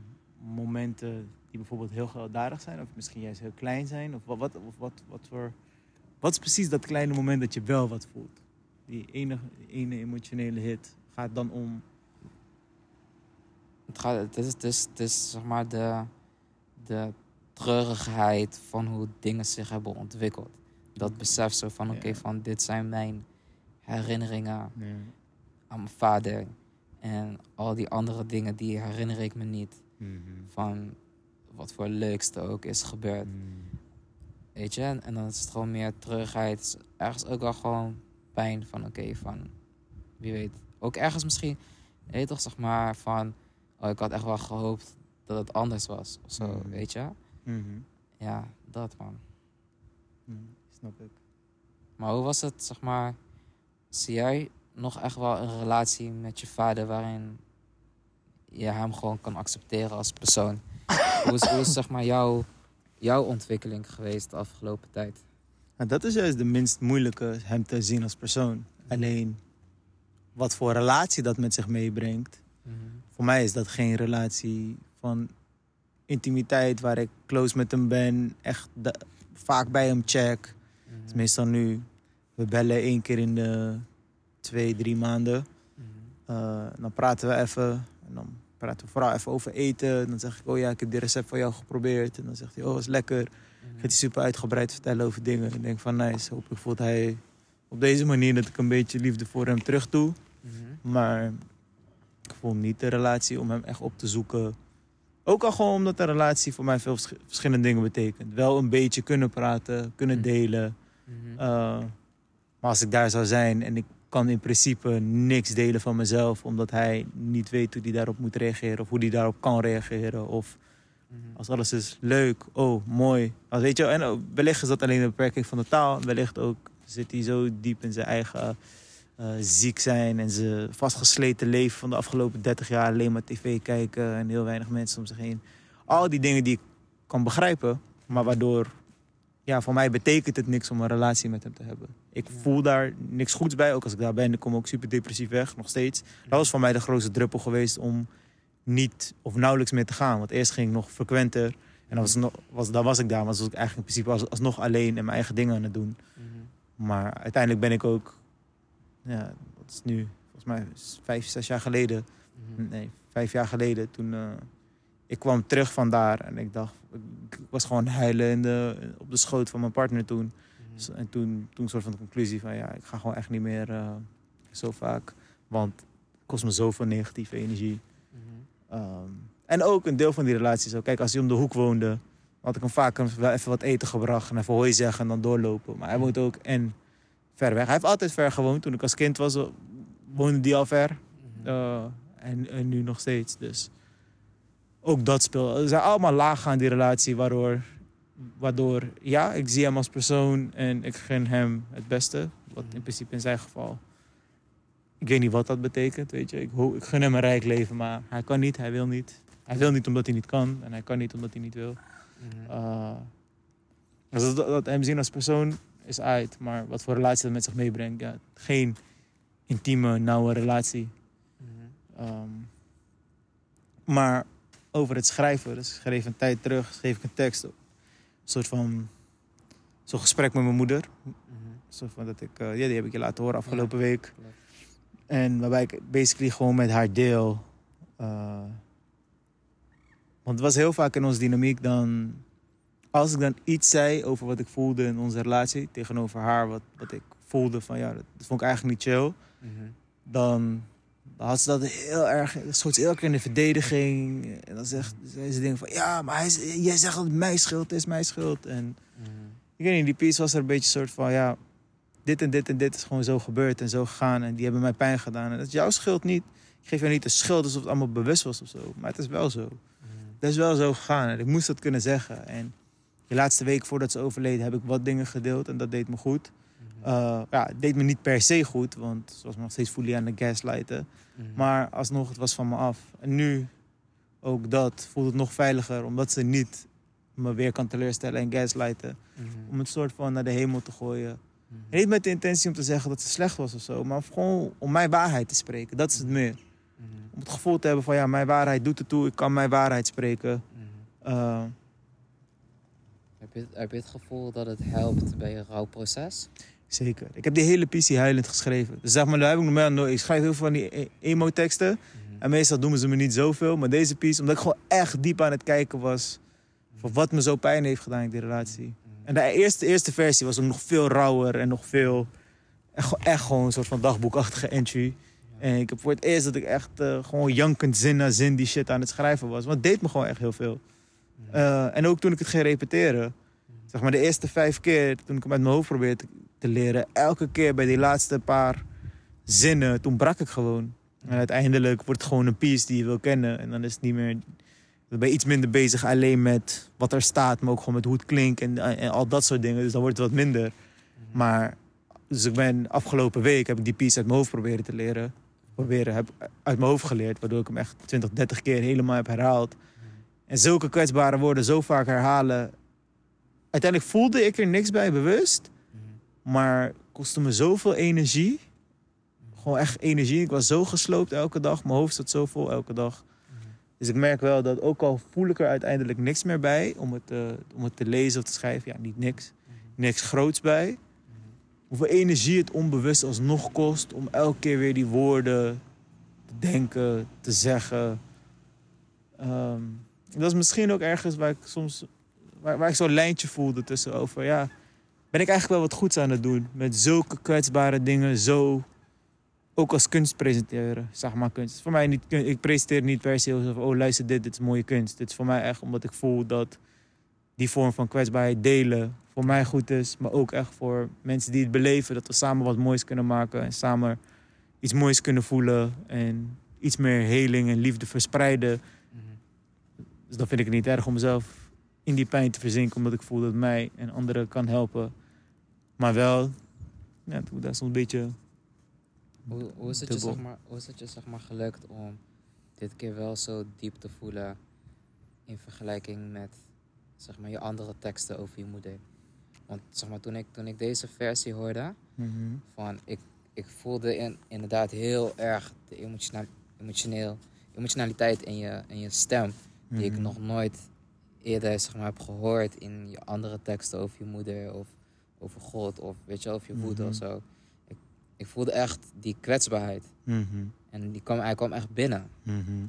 momenten die bijvoorbeeld heel gewelddadig zijn? Of misschien juist heel klein zijn? Of wat, wat, wat, wat voor... Wat is precies dat kleine moment dat je wel wat voelt? Die ene, ene emotionele hit gaat dan om... Het, gaat, het, is, het, is, het is zeg maar de, de treurigheid van hoe dingen zich hebben ontwikkeld. Dat besef zo van, oké, Ja. van dit zijn mijn herinneringen aan mijn vader. En al die andere dingen, die herinner ik me niet. Van wat voor leukste ook is gebeurd. Weet je? En, dan is het gewoon meer is ergens ook wel gewoon pijn van, oké, van wie weet. Ook ergens misschien, weet toch, zeg maar, van, oh, ik had echt wel gehoopt dat het anders was. Of zo, Mhm. weet je? Mhm. Ja, dat man. Mhm. Snap ik. Maar hoe was het, zeg maar, zie jij nog echt wel een relatie met je vader waarin je hem gewoon kan accepteren als persoon? hoe, is, hoe is, zeg maar, jouw, jouw ontwikkeling geweest de afgelopen tijd? Nou, dat is juist de minst moeilijke, hem te zien als persoon. Alleen, wat voor relatie dat met zich meebrengt. Voor mij is dat geen relatie van intimiteit waar ik close met hem ben. Echt de- vaak bij hem check. Mhm. Het is meestal nu, we bellen één keer in de twee, drie maanden. Mhm. Eh, dan praten we even. En dan praten we vooral even over eten. Dan zeg ik, oh ja, ik heb dit recept van jou geprobeerd. En dan zegt hij, oh, is lekker. Gaat hij super uitgebreid vertellen over dingen. Ik denk van, nice. Hopelijk voelt hij op deze manier dat ik een beetje liefde voor hem terug doe. Mhm. Maar ik voel niet de relatie om hem echt op te zoeken. Ook al gewoon omdat de relatie voor mij veel vers- verschillende dingen betekent. Wel een beetje kunnen praten, kunnen Mhm. delen. Mhm. Uh, maar als ik daar zou zijn en ik kan in principe niks delen van mezelf, omdat hij niet weet hoe hij daarop moet reageren of hoe hij daarop kan reageren. Of. Als alles is leuk, oh mooi. Als, weet je, en wellicht is dat alleen een beperking van de taal. Wellicht ook zit hij zo diep in zijn eigen eh, ziek zijn en zijn vastgesleten leven van de afgelopen 30 jaar alleen maar tv kijken en heel weinig mensen om zich heen. Al die dingen die ik kan begrijpen, maar waardoor, ja, voor mij betekent het niks om een relatie met hem te hebben. Ik voel daar niks goeds bij, ook als ik daar ben, ik kom ook super depressief weg, nog steeds. Dat was voor mij de grootste druppel geweest om niet of nauwelijks meer te gaan. Want eerst ging ik nog frequenter en dan was, nog, was, dan was ik daar, maar was ik eigenlijk in principe als, alsnog alleen en mijn eigen dingen aan het doen. Mhm. Maar uiteindelijk ben ik ook, ja, dat is nu volgens mij vijf, zes jaar geleden. Mhm. Nee, vijf jaar geleden. Toen eh, ik kwam terug van daar en ik dacht, ik was gewoon huilen in de, op de schoot van mijn partner toen. Mhm. Dus- En toen, toen soort van de conclusie van ja, ik ga gewoon echt niet meer eh, zo vaak. Want het kost me zoveel negatieve energie. Ehm, en ook een deel van die relatie zo. Kijk, als hij om de hoek woonde, had ik hem vaak wel even wat eten gebracht en even hooi zeggen en dan doorlopen. Maar hij woont ook en ver weg. Hij heeft altijd ver gewoond. Toen ik als kind was, eh, woonde hij al ver. Mhm. Eh, en, en nu nog steeds. Dus ook dat speelt. Er zijn allemaal lagen aan die relatie waardoor, waardoor, ja, ik zie hem als persoon en ik gun hem het beste. Wat in Mhm. principe in zijn geval. Ik weet niet wat dat betekent, weet je. Ik, ik gun hem een rijk leven, maar hij kan niet, hij wil niet. Hij wil niet omdat hij niet kan en hij kan niet omdat hij niet wil. Mhm. Uh, dus dat, dat hem zien als persoon is uit. Maar wat voor relatie dat met zich meebrengt, ja, geen intieme, nauwe relatie. Mhm. Ehm, maar over het schrijven, dus ik schreef een tijd terug, schreef ik een tekst. Een soort van, zo'n gesprek met mijn moeder. Mhm. Een soort van dat ik, eh, ja, die heb ik je laten horen afgelopen week. Klopt. En waarbij ik basically gewoon met haar deel. eh, want het was heel vaak in onze dynamiek dan. Als ik dan iets zei over wat ik voelde in onze relatie tegenover haar, wat, wat ik voelde van ja, dat, dat vond ik eigenlijk niet chill. Mhm. Dan, dan had ze dat heel erg, schoot ze elke keer in de verdediging. En dan zegt, zei ze dingen van ja, maar hij, jij zegt dat het mijn schuld is, mijn schuld. En Mhm. ik weet niet, die piece was er een beetje soort van, ja, dit en dit en dit is gewoon zo gebeurd en zo gegaan. En die hebben mij pijn gedaan. En dat is jouw schuld niet. Ik geef jou niet de schuld alsof het allemaal bewust was of zo. Maar het is wel zo. Dat is wel zo gegaan. En ik moest dat kunnen zeggen. En de laatste week voordat ze overleden heb ik wat dingen gedeeld. En dat deed me goed. Mhm. Uh, ja, het deed me niet per se goed. Want zoals me nog steeds voelde aan de gaslighten. Mhm. Maar alsnog, het was van me af. En nu, ook dat, voelt het nog veiliger. Omdat ze niet me weer kan teleurstellen en gaslighten. Mhm. Om het soort van naar de hemel te gooien. Mhm. Niet met de intentie om te zeggen dat ze slecht was of zo. Maar gewoon om mijn waarheid te spreken. Dat is het meer. Mhm. Om het gevoel te hebben van ja, mijn waarheid doet het toe. Ik kan mijn waarheid spreken. Mhm. Uh, Heb je, heb je het gevoel dat het helpt bij je rouwproces? zeker. Ik heb die hele pissie huilend geschreven. Dus zeg maar, daar heb ik nog meer nooit. Ik schrijf heel veel van die e- emo-teksten. En meestal doen ze me niet zoveel. Maar deze piece, omdat ik gewoon echt diep aan het kijken was. Voor wat me zo pijn heeft gedaan in die relatie. En de eerste, eerste versie was ook nog veel rauwer en nog veel... Echt, gewoon- echt gewoon een soort van dagboekachtige entry. En ik heb voor het eerst dat ik echt eh, gewoon jankend zin na zin die shit aan het schrijven was. Want het deed me gewoon echt heel veel. Eh, en ook toen ik het ging repeteren. Zeg maar de eerste vijf keer toen ik hem uit mijn hoofd probeerde te, te leren. Elke keer bij die laatste paar zinnen, toen brak ik gewoon. En uiteindelijk wordt het gewoon een piece die je wil kennen. En dan is het niet meer... Dan ben je iets minder bezig alleen met wat er staat, maar ook gewoon met hoe het klinkt en, en al dat soort dingen. Dus dan wordt het wat minder. Mhm. Maar, dus ik ben afgelopen week heb ik die piece uit mijn hoofd proberen te leren. Proberen, heb uit mijn hoofd geleerd, waardoor ik hem echt 20, 30 keer helemaal heb herhaald. En zulke kwetsbare woorden zo vaak herhalen. Uiteindelijk voelde ik er niks bij bewust, Mhm. maar kostte me zoveel energie. Gewoon echt energie. Ik was zo gesloopt elke dag. Mijn hoofd zat zo vol elke dag. Dus ik merk wel dat ook al voel ik er uiteindelijk niks meer bij om het, eh, om het te lezen of te schrijven. Ja, niet niks. Mhm. Niks groots bij. Mhm. Hoeveel energie het onbewust alsnog kost om elke keer weer die woorden te denken, te zeggen. Ehm, dat is misschien ook ergens waar ik soms waar, waar ik zo'n lijntje voelde tussen over. Ja, ben ik eigenlijk wel wat goeds aan het doen met zulke kwetsbare dingen zo ook als kunst presenteren, zeg maar kunst. Voor mij niet, ik presenteer niet per se alsof, oh luister dit, dit is mooie kunst. Dit is voor mij echt omdat ik voel dat die vorm van kwetsbaarheid delen voor mij goed is, maar ook echt voor mensen die het beleven, dat we samen wat moois kunnen maken en samen iets moois kunnen voelen en iets meer heling en liefde verspreiden. Mhm. Dus dan vind ik het niet erg om mezelf in die pijn te verzinken, omdat ik voel dat mij en anderen kan helpen. Maar wel, ja, dat is soms een beetje Hoe, hoe, is het je, zeg maar, hoe is het je zeg maar gelukt om dit keer wel zo diep te voelen in vergelijking met zeg maar, je andere teksten over je moeder? Want zeg maar, toen, ik, toen ik deze versie hoorde, Mhm. van ik, ik voelde in, inderdaad heel erg de emotiona- emotioneel, emotionaliteit in je, in je stem, die ik Mhm. nog nooit eerder zeg maar, heb gehoord in je andere teksten over je moeder of over God of weet je, wel, over je woede Mhm. of zo. Ik, voelde echt die kwetsbaarheid. Mhm. En die kwam, hij kwam echt binnen. Mhm.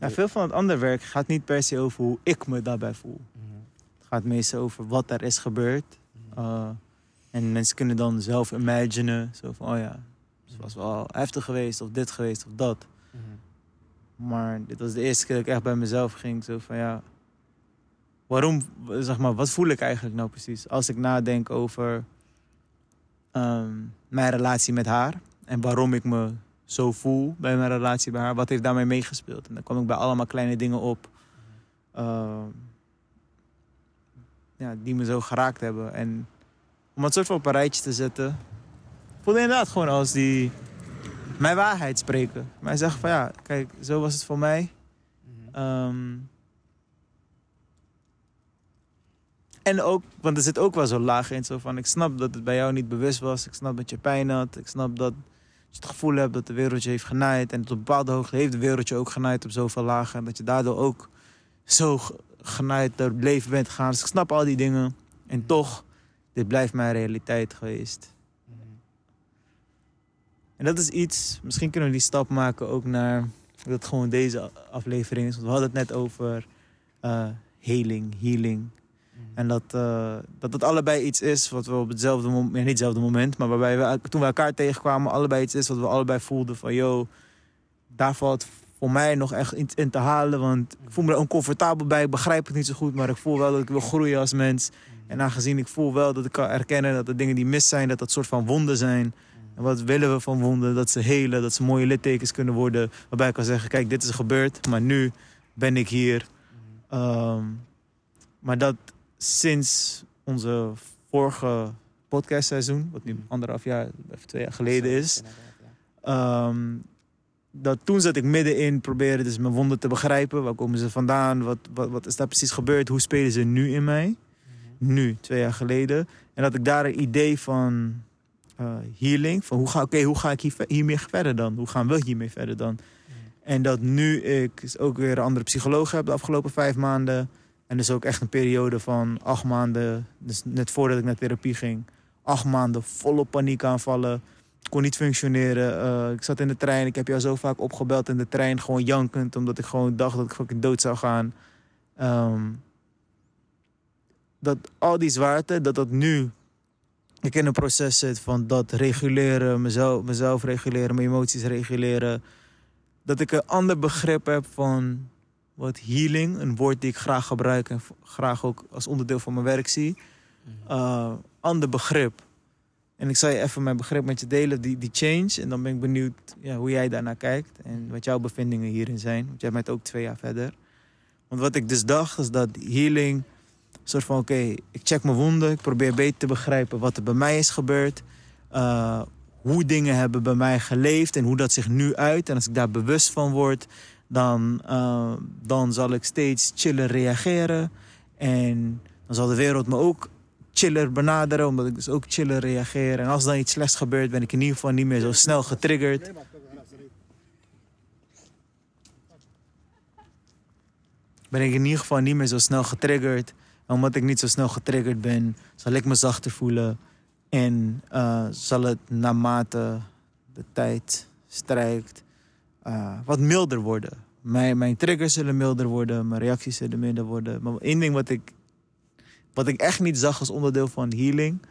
Ja, veel van het andere werk gaat niet per se over hoe ik me daarbij voel. Het gaat meestal over wat er is gebeurd. Uh, en mensen kunnen dan zelf imaginen. Zo van, oh ja, het was wel heftig geweest, of dit geweest, of dat. Maar dit was de eerste keer dat ik echt bij mezelf ging. Zo van, ja, waarom, zeg maar, wat voel ik eigenlijk nou precies? Als ik nadenk over ehm, mijn relatie met haar. En waarom ik me zo voel bij mijn relatie bij haar. Wat heeft daarmee meegespeeld? En dan kwam ik bij allemaal kleine dingen op. ehm, ja, die me zo geraakt hebben. En om het soort van op een rijtje te zetten. voelde inderdaad gewoon als die mijn waarheid spreken. Mij zeggen van ja, kijk, zo was het voor mij. Ehm, en ook, want er zit ook wel zo'n laag in. Zo van, ik snap dat het bij jou niet bewust was. Ik snap dat je pijn had. Ik snap dat je het gevoel hebt dat de wereld je heeft genaaid. En tot een bepaalde hoogte heeft de wereld je ook genaaid op zoveel lagen. En dat je daardoor ook zo ge- genaaid door het leven bent gegaan. Dus ik snap al die dingen. En toch, dit blijft mijn realiteit geweest. En dat is iets, misschien kunnen we die stap maken ook naar dat het gewoon deze aflevering is. Want we hadden het net over healing, healing. En dat, eh, dat het allebei iets is wat we op hetzelfde moment, ja, niet hetzelfde moment, maar waarbij we toen we elkaar tegenkwamen, allebei iets is wat we allebei voelden van, yo, daar valt voor mij nog echt in, in te halen. Want ik voel me er oncomfortabel bij. Ik begrijp het niet zo goed. Maar ik voel wel dat ik wil groeien als mens. En aangezien ik voel wel dat ik kan erkennen dat de dingen die mis zijn, dat dat soort van wonden zijn. En wat willen we van wonden? Dat ze helen, dat ze mooie littekens kunnen worden. Waarbij ik kan zeggen, kijk, dit is gebeurd. Maar nu ben ik hier. Ehm, maar dat sinds onze vorige podcastseizoen, wat nu anderhalf jaar, even twee jaar geleden is. ehm, dat toen zat ik middenin, probeerde dus mijn wonden te begrijpen. Waar komen ze vandaan? Wat, wat, wat is daar precies gebeurd? Hoe spelen ze nu in mij? Nu, twee jaar geleden. En dat ik daar een idee van eh, healing, van hoe ga, oké, hoe ga ik hier, hiermee verder dan? Hoe gaan we hiermee verder dan? En dat nu ik ook weer een andere psycholoog heb de afgelopen vijf maanden. En dus ook echt een periode van acht maanden, dus net voordat ik naar therapie ging. Acht maanden volle paniekaanvallen. Kon niet functioneren. Eh, ik zat in de trein. Ik heb jou zo vaak opgebeld in de trein. Gewoon jankend. Omdat ik gewoon dacht dat ik fucking dood zou gaan. Ehm, dat al die zwaarte, dat dat nu... Ik in een proces zit van dat reguleren. Mezelf, mezelf reguleren. Mijn emoties reguleren. Dat ik een ander begrip heb van wat healing. Een woord die ik graag gebruik. En graag ook als onderdeel van mijn werk zie. Uh, ander begrip. En ik zal je even mijn begrip met je delen, die, die change. En dan ben ik benieuwd ja, hoe jij daarnaar kijkt. En wat jouw bevindingen hierin zijn. Want jij bent ook twee jaar verder. Want wat ik dus dacht, is dat healing... Een soort van, oké, ik check mijn wonden. Ik probeer beter te begrijpen wat er bij mij is gebeurd. Uh, hoe dingen hebben bij mij geleefd en hoe dat zich nu uit. En als ik daar bewust van word, dan, uh, dan zal ik steeds chiller reageren. En dan zal de wereld me ook chiller benaderen, omdat ik dus ook chiller reageer. En als dan iets slechts gebeurt, ben ik in ieder geval niet meer zo snel getriggerd. Ben ik in ieder geval niet meer zo snel getriggerd. En omdat ik niet zo snel getriggerd ben, zal ik me zachter voelen. En uh, zal het naarmate de tijd strijkt uh, wat milder worden. Mijn, mijn triggers zullen milder worden, mijn reacties zullen milder worden. Maar één ding wat ik, wat ik echt niet zag als onderdeel van healing.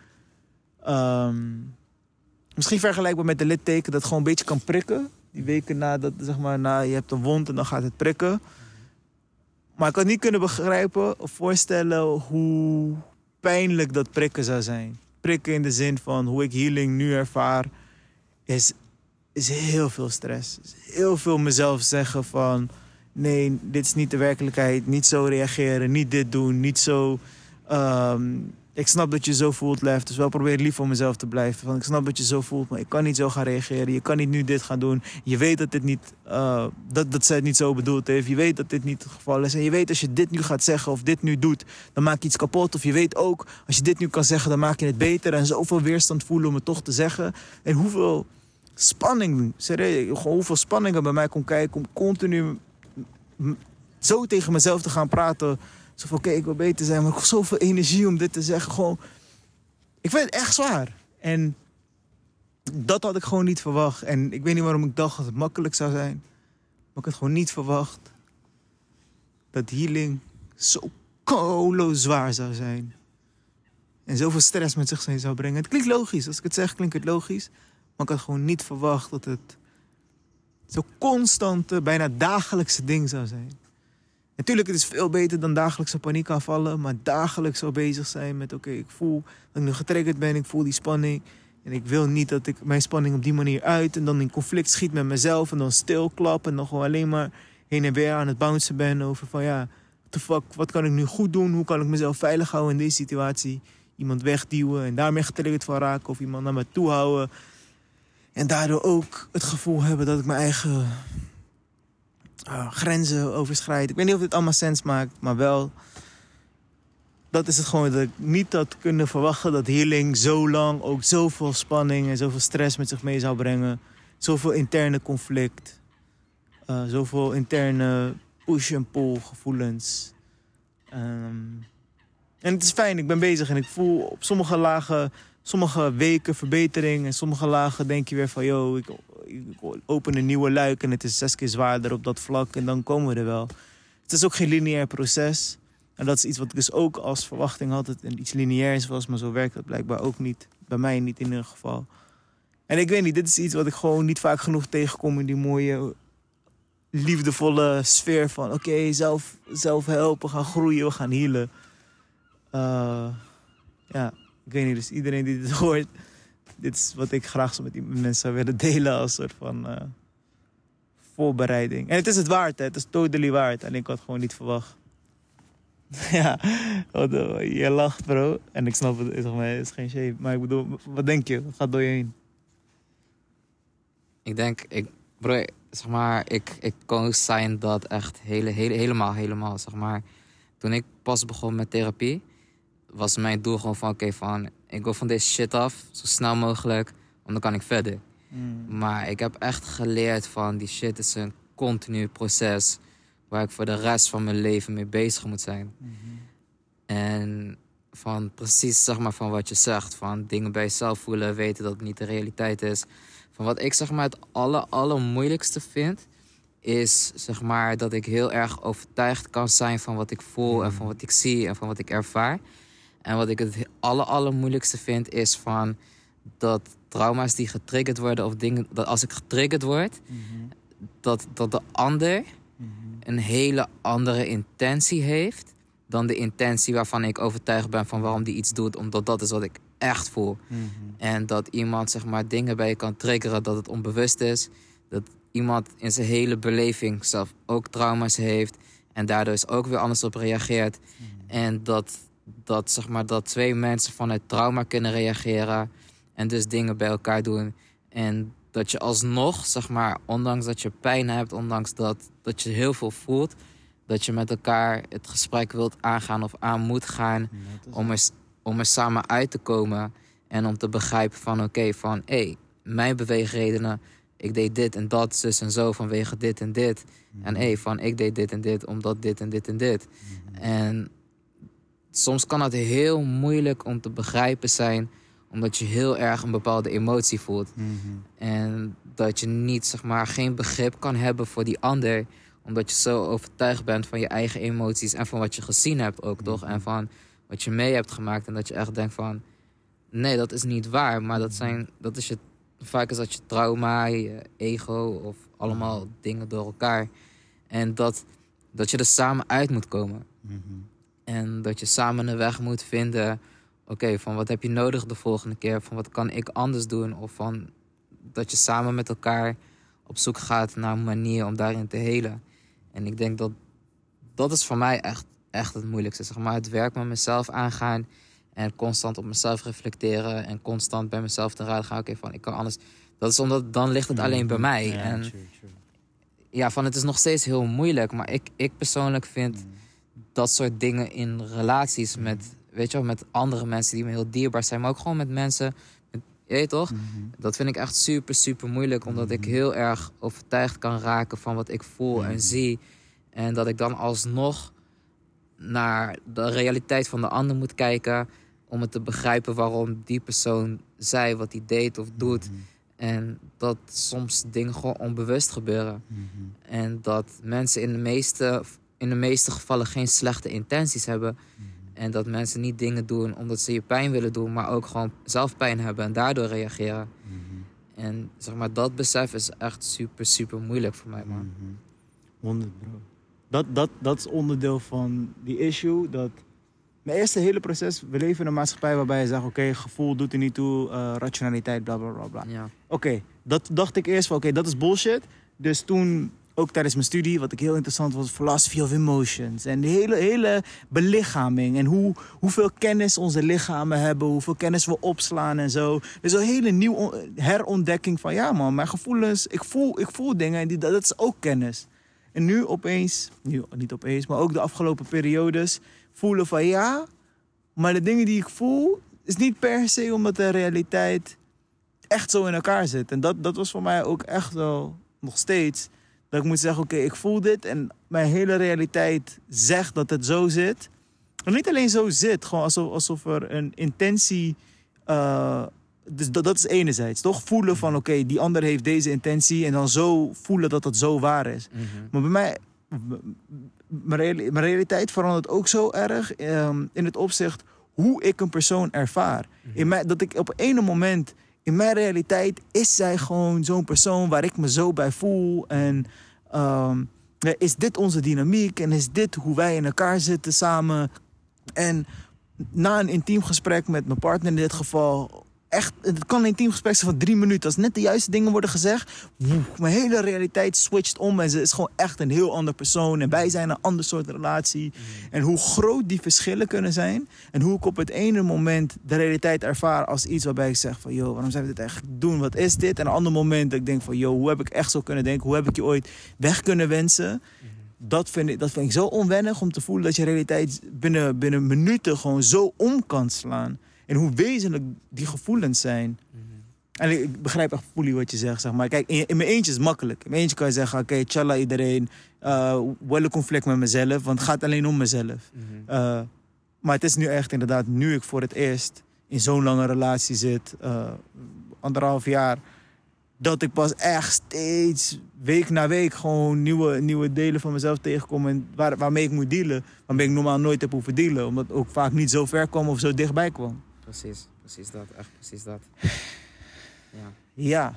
Um, misschien vergelijkbaar met de litteken dat gewoon een beetje kan prikken. Die weken na dat, zeg maar, na je hebt een wond en dan gaat het prikken. Maar ik had niet kunnen begrijpen of voorstellen hoe pijnlijk dat prikken zou zijn. Prikken in de zin van hoe ik healing nu ervaar, is, is heel veel stress. Heel veel mezelf zeggen van nee, dit is niet de werkelijkheid. Niet zo reageren, niet dit doen, niet zo. Um, ik snap dat je zo voelt, Lef. Dus wel probeer lief voor mezelf te blijven. Van, ik snap dat je zo voelt, maar ik kan niet zo gaan reageren. Je kan niet nu dit gaan doen. Je weet dat dit niet, uh, dat, dat zij het niet zo bedoeld heeft. Je weet dat dit niet het geval is. En je weet als je dit nu gaat zeggen of dit nu doet, dan maak je iets kapot. Of je weet ook, als je dit nu kan zeggen, dan maak je het beter. En zoveel weerstand voelen om het toch te zeggen. En hoeveel spanning, serieus, hoeveel spanning er bij mij kon kijken om continu zo tegen mezelf te gaan praten. Zo van, oké, ik wil beter zijn, maar ik zoveel energie om dit te zeggen. Gewoon, ik vind het echt zwaar. En dat had ik gewoon niet verwacht. En ik weet niet waarom ik dacht dat het makkelijk zou zijn. Maar ik had gewoon niet verwacht dat healing zo kolo zwaar zou zijn. En zoveel stress met zich zou brengen. Het klinkt logisch. Als ik het zeg, klinkt het logisch. Maar ik had gewoon niet verwacht dat het zo'n constante, bijna dagelijkse ding zou zijn. Natuurlijk, het is veel beter dan dagelijkse paniekaanvallen. Maar dagelijks zo bezig zijn met... oké, ik voel dat ik nu getriggerd ben. Ik voel die spanning. En ik wil niet dat ik mijn spanning op die manier uit... en dan in conflict schiet met mezelf... en dan stilklap en dan gewoon alleen maar heen en weer aan het bouncen ben... over van ja, the fuck, wat kan ik nu goed doen? Hoe kan ik mezelf veilig houden in deze situatie? Iemand wegduwen en daarmee getriggerd van raken... of iemand naar me toe houden... En daardoor ook het gevoel hebben dat ik mijn eigen uh, grenzen overschrijd. Ik weet niet of dit allemaal sens maakt, maar wel. Dat is het gewoon dat ik niet had kunnen verwachten dat healing zo lang ook zoveel spanning en zoveel stress met zich mee zou brengen. Zoveel interne conflict. Uh, zoveel interne push en pull gevoelens. Um, en het is fijn, ik ben bezig en ik voel op sommige lagen sommige weken verbetering. En sommige lagen denk je weer van, yo, ik, ik, open een nieuwe luik en het is zes keer zwaarder op dat vlak. En dan komen we er wel. Het is ook geen lineair proces. En dat is iets wat ik dus ook als verwachting had. Dat het iets lineairs was, maar zo werkt het blijkbaar ook niet. Bij mij niet in ieder geval. En ik weet niet, dit is iets wat ik gewoon niet vaak genoeg tegenkom in die mooie liefdevolle sfeer van oké, zelf, zelf helpen, gaan groeien, we gaan healen. Uh, ja, ik weet niet, dus iedereen die dit hoort, dit is wat ik graag zo met die mensen zou willen delen als soort van uh, voorbereiding. En het is het waard, hè? het is totally waard. En ik had gewoon niet verwacht. ja, je lacht bro. En ik snap het, zeg maar, het is geen shame. Maar ik bedoel, wat denk je? Wat gaat door je heen? Ik denk, ik, bro, zeg maar, ik, ik kon zijn dat echt hele, hele, helemaal, helemaal, zeg maar. Toen ik pas begon met therapie, was mijn doel gewoon van, oké, van, ik wil van deze shit af, zo snel mogelijk, want dan kan ik verder. Mm. Maar ik heb echt geleerd van, die shit is een continu proces waar ik voor de rest van mijn leven mee bezig moet zijn. Mhm. En van precies zeg maar van wat je zegt, van dingen bij jezelf voelen, weten dat het niet de realiteit is. Van wat ik zeg maar het aller, allermoeilijkste vind, is zeg maar dat ik heel erg overtuigd kan zijn van wat ik voel en van wat ik zie en van wat ik ervaar. En wat ik het aller, allermoeilijkste vind, is van dat trauma's die getriggerd worden of dingen, dat als ik getriggerd word, mhm. dat, dat de ander mhm. een hele andere intentie heeft dan de intentie waarvan ik overtuigd ben van waarom die iets doet, omdat dat is wat ik echt voel. Mhm. En dat iemand zeg maar dingen bij je kan triggeren dat het onbewust is. Dat iemand in zijn hele beleving zelf ook trauma's heeft en daardoor is ook weer anders op reageert. En dat, dat, zeg maar, dat twee mensen vanuit trauma kunnen reageren en dus dingen bij elkaar doen. En dat je alsnog, zeg maar, ondanks dat je pijn hebt, ondanks dat, dat je heel veel voelt, dat je met elkaar het gesprek wilt aangaan of aan moet gaan om, er, om er samen uit te komen en om te begrijpen van oké, van hé, hey, mijn beweegredenen, ik deed dit en dat, zus en zo vanwege dit en dit. En hé, hey, van ik deed dit en dit omdat dit en dit en dit. Mhm. En soms kan het heel moeilijk om te begrijpen zijn omdat je heel erg een bepaalde emotie voelt. Mhm. En dat je niet, zeg maar, geen begrip kan hebben voor die ander omdat je zo overtuigd bent van je eigen emoties en van wat je gezien hebt ook, toch? En van wat je mee hebt gemaakt. En dat je echt denkt van, nee, dat is niet waar. Maar dat, zijn, dat is je, vaak is dat je trauma, je ego of allemaal dingen door elkaar. En dat, dat je er samen uit moet komen. En dat je samen een weg moet vinden. Oké, van wat heb je nodig de volgende keer? Van wat kan ik anders doen? Of van dat je samen met elkaar op zoek gaat naar een manier om daarin te helen. En ik denk dat dat is voor mij echt, echt het moeilijkste. Zeg maar het werk met mezelf aangaan. En constant op mezelf reflecteren. En constant bij mezelf te raden gaan. Oké, van ik kan anders. Dat is omdat dan ligt het alleen bij mij. Ja, en ja, van het is nog steeds heel moeilijk. Maar ik, ik persoonlijk vind mm. Dat soort dingen in relaties met, weet je wel, met andere mensen die me heel dierbaar zijn. Maar ook gewoon met mensen. Met, je toch? Mm-hmm. Dat vind ik echt super, super moeilijk. Omdat ik mm-hmm. heel erg overtuigd kan raken van wat ik voel en zie. En dat ik dan alsnog naar de realiteit van de ander moet kijken. Om het te begrijpen waarom die persoon zei wat hij deed of doet. Mhm. En dat soms dingen gewoon onbewust gebeuren. Mhm. En dat mensen in de, meeste, in de meeste gevallen geen slechte intenties hebben. Mhm. En dat mensen niet dingen doen omdat ze je pijn willen doen, maar ook gewoon zelf pijn hebben en daardoor reageren. En zeg maar, dat besef is echt super, super moeilijk voor mij, man. 100 bro dat, dat, dat is onderdeel van die issue. Dat mijn eerste hele proces, we leven in een maatschappij waarbij je zegt: oké, gevoel doet er niet toe, uh, rationaliteit, bla bla bla. Ja. Oké, dat dacht ik eerst van: oké, dat is bullshit. Dus toen, ook tijdens mijn studie, wat ik heel interessant was, philosophy of emotions. En de hele, hele belichaming. En hoe, hoeveel kennis onze lichamen hebben, hoeveel kennis we opslaan en zo. Dus een hele nieuwe herontdekking van: ja, man, mijn gevoelens, ik voel, ik voel dingen en die, dat is ook kennis. En nu opeens, nu niet opeens, maar ook de afgelopen periodes, voelen van ja, maar de dingen die ik voel, is niet per se omdat de realiteit echt zo in elkaar zit. En dat, dat was voor mij ook echt wel nog steeds. Dat ik moet zeggen, oké, ik voel dit en mijn hele realiteit zegt dat het zo zit. En niet alleen zo zit, gewoon alsof, alsof er een intentie uh, dus dat, dat is enerzijds, toch? Voelen van, oké, die ander heeft deze intentie... en dan zo voelen dat het zo waar is. Mhm. Maar bij mij... Mijn realiteit verandert ook zo erg ehm, in het opzicht hoe ik een persoon ervaar. Mhm. in mij, dat ik op een moment in mijn realiteit is zij gewoon zo'n persoon waar ik me zo bij voel. En ehm, is dit onze dynamiek en is dit hoe wij in elkaar zitten samen? En na een intiem gesprek met mijn partner in dit geval, echt, het kan een intiem gesprek zijn van drie minuten. Als net de juiste dingen worden gezegd, woe, mijn hele realiteit switcht om en ze is gewoon echt een heel ander persoon. En wij zijn een ander soort relatie. En hoe groot die verschillen kunnen zijn. En hoe ik op het ene moment de realiteit ervaar als iets waarbij ik zeg van... ...joh, waarom zijn we dit eigenlijk doen? Wat is dit? En een ander moment dat ik denk van... ...joh, hoe heb ik echt zo kunnen denken? Hoe heb ik je ooit weg kunnen wensen? Dat vind, ik, dat vind ik zo onwennig om te voelen dat je realiteit binnen, binnen minuten gewoon zo om kan slaan. En hoe wezenlijk die gevoelens zijn. En ik, ik begrijp echt fully wat je zegt, zeg maar. Kijk, in, in mijn eentje is het makkelijk. In mijn eentje kan je zeggen, oké, tjalla iedereen. eh wel een conflict met mezelf, want het gaat alleen om mezelf. Mhm. Eh, maar het is nu echt inderdaad, nu ik voor het eerst in zo'n lange relatie zit, eh, anderhalf jaar, dat ik pas echt steeds week na week gewoon nieuwe, nieuwe delen van mezelf tegenkom en waar, waarmee ik moet dealen. Waarmee ik normaal nooit heb hoeven dealen, omdat het ook vaak niet zo ver kwam of zo dichtbij kwam. Precies, precies dat. Echt precies dat. Ja. Ja.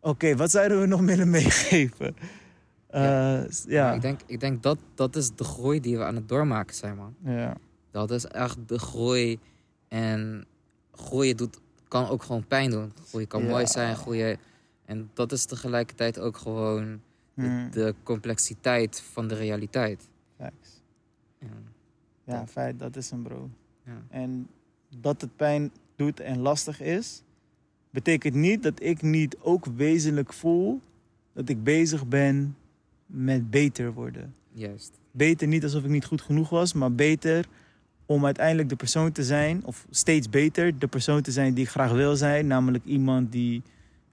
Oké, wat zouden we nog willen meegeven? Eh, Ja. ja. Maar Ik denk, ik denk dat dat is de groei die we aan het doormaken zijn, man. ja. Dat is echt de groei. En groeien doet, kan ook gewoon pijn doen. Groeien kan Ja. mooi zijn, groeien. En dat is tegelijkertijd ook gewoon de, Hmm, de complexiteit van de realiteit. facts. Ja. Ja, feit, dat is een bro. Ja. En dat het pijn doet en lastig is, betekent niet dat ik niet ook wezenlijk voel dat ik bezig ben met beter worden. Juist. Beter niet alsof ik niet goed genoeg was, maar beter om uiteindelijk de persoon te zijn, of steeds beter de persoon te zijn die ik graag wil zijn. Namelijk iemand die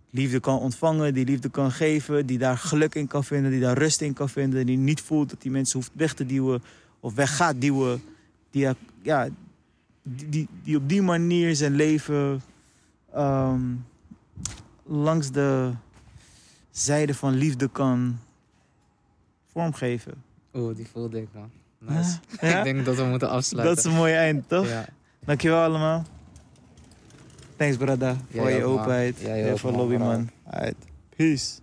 liefde kan ontvangen, die liefde kan geven, die daar geluk in kan vinden, die daar rust in kan vinden, die niet voelt dat die mensen hoeft weg te duwen of weg gaat duwen. Die, ja, die, die, die op die manier zijn leven ehm, langs de zijde van liefde kan vormgeven. Oeh, die voelde ik, man. Nice. Ja? ik denk dat we moeten afsluiten. Dat is een mooi eind, toch? Ja. Dankjewel allemaal. Thanks, brada, voor je openheid. Ook, voor lobby, man. Alright. Peace.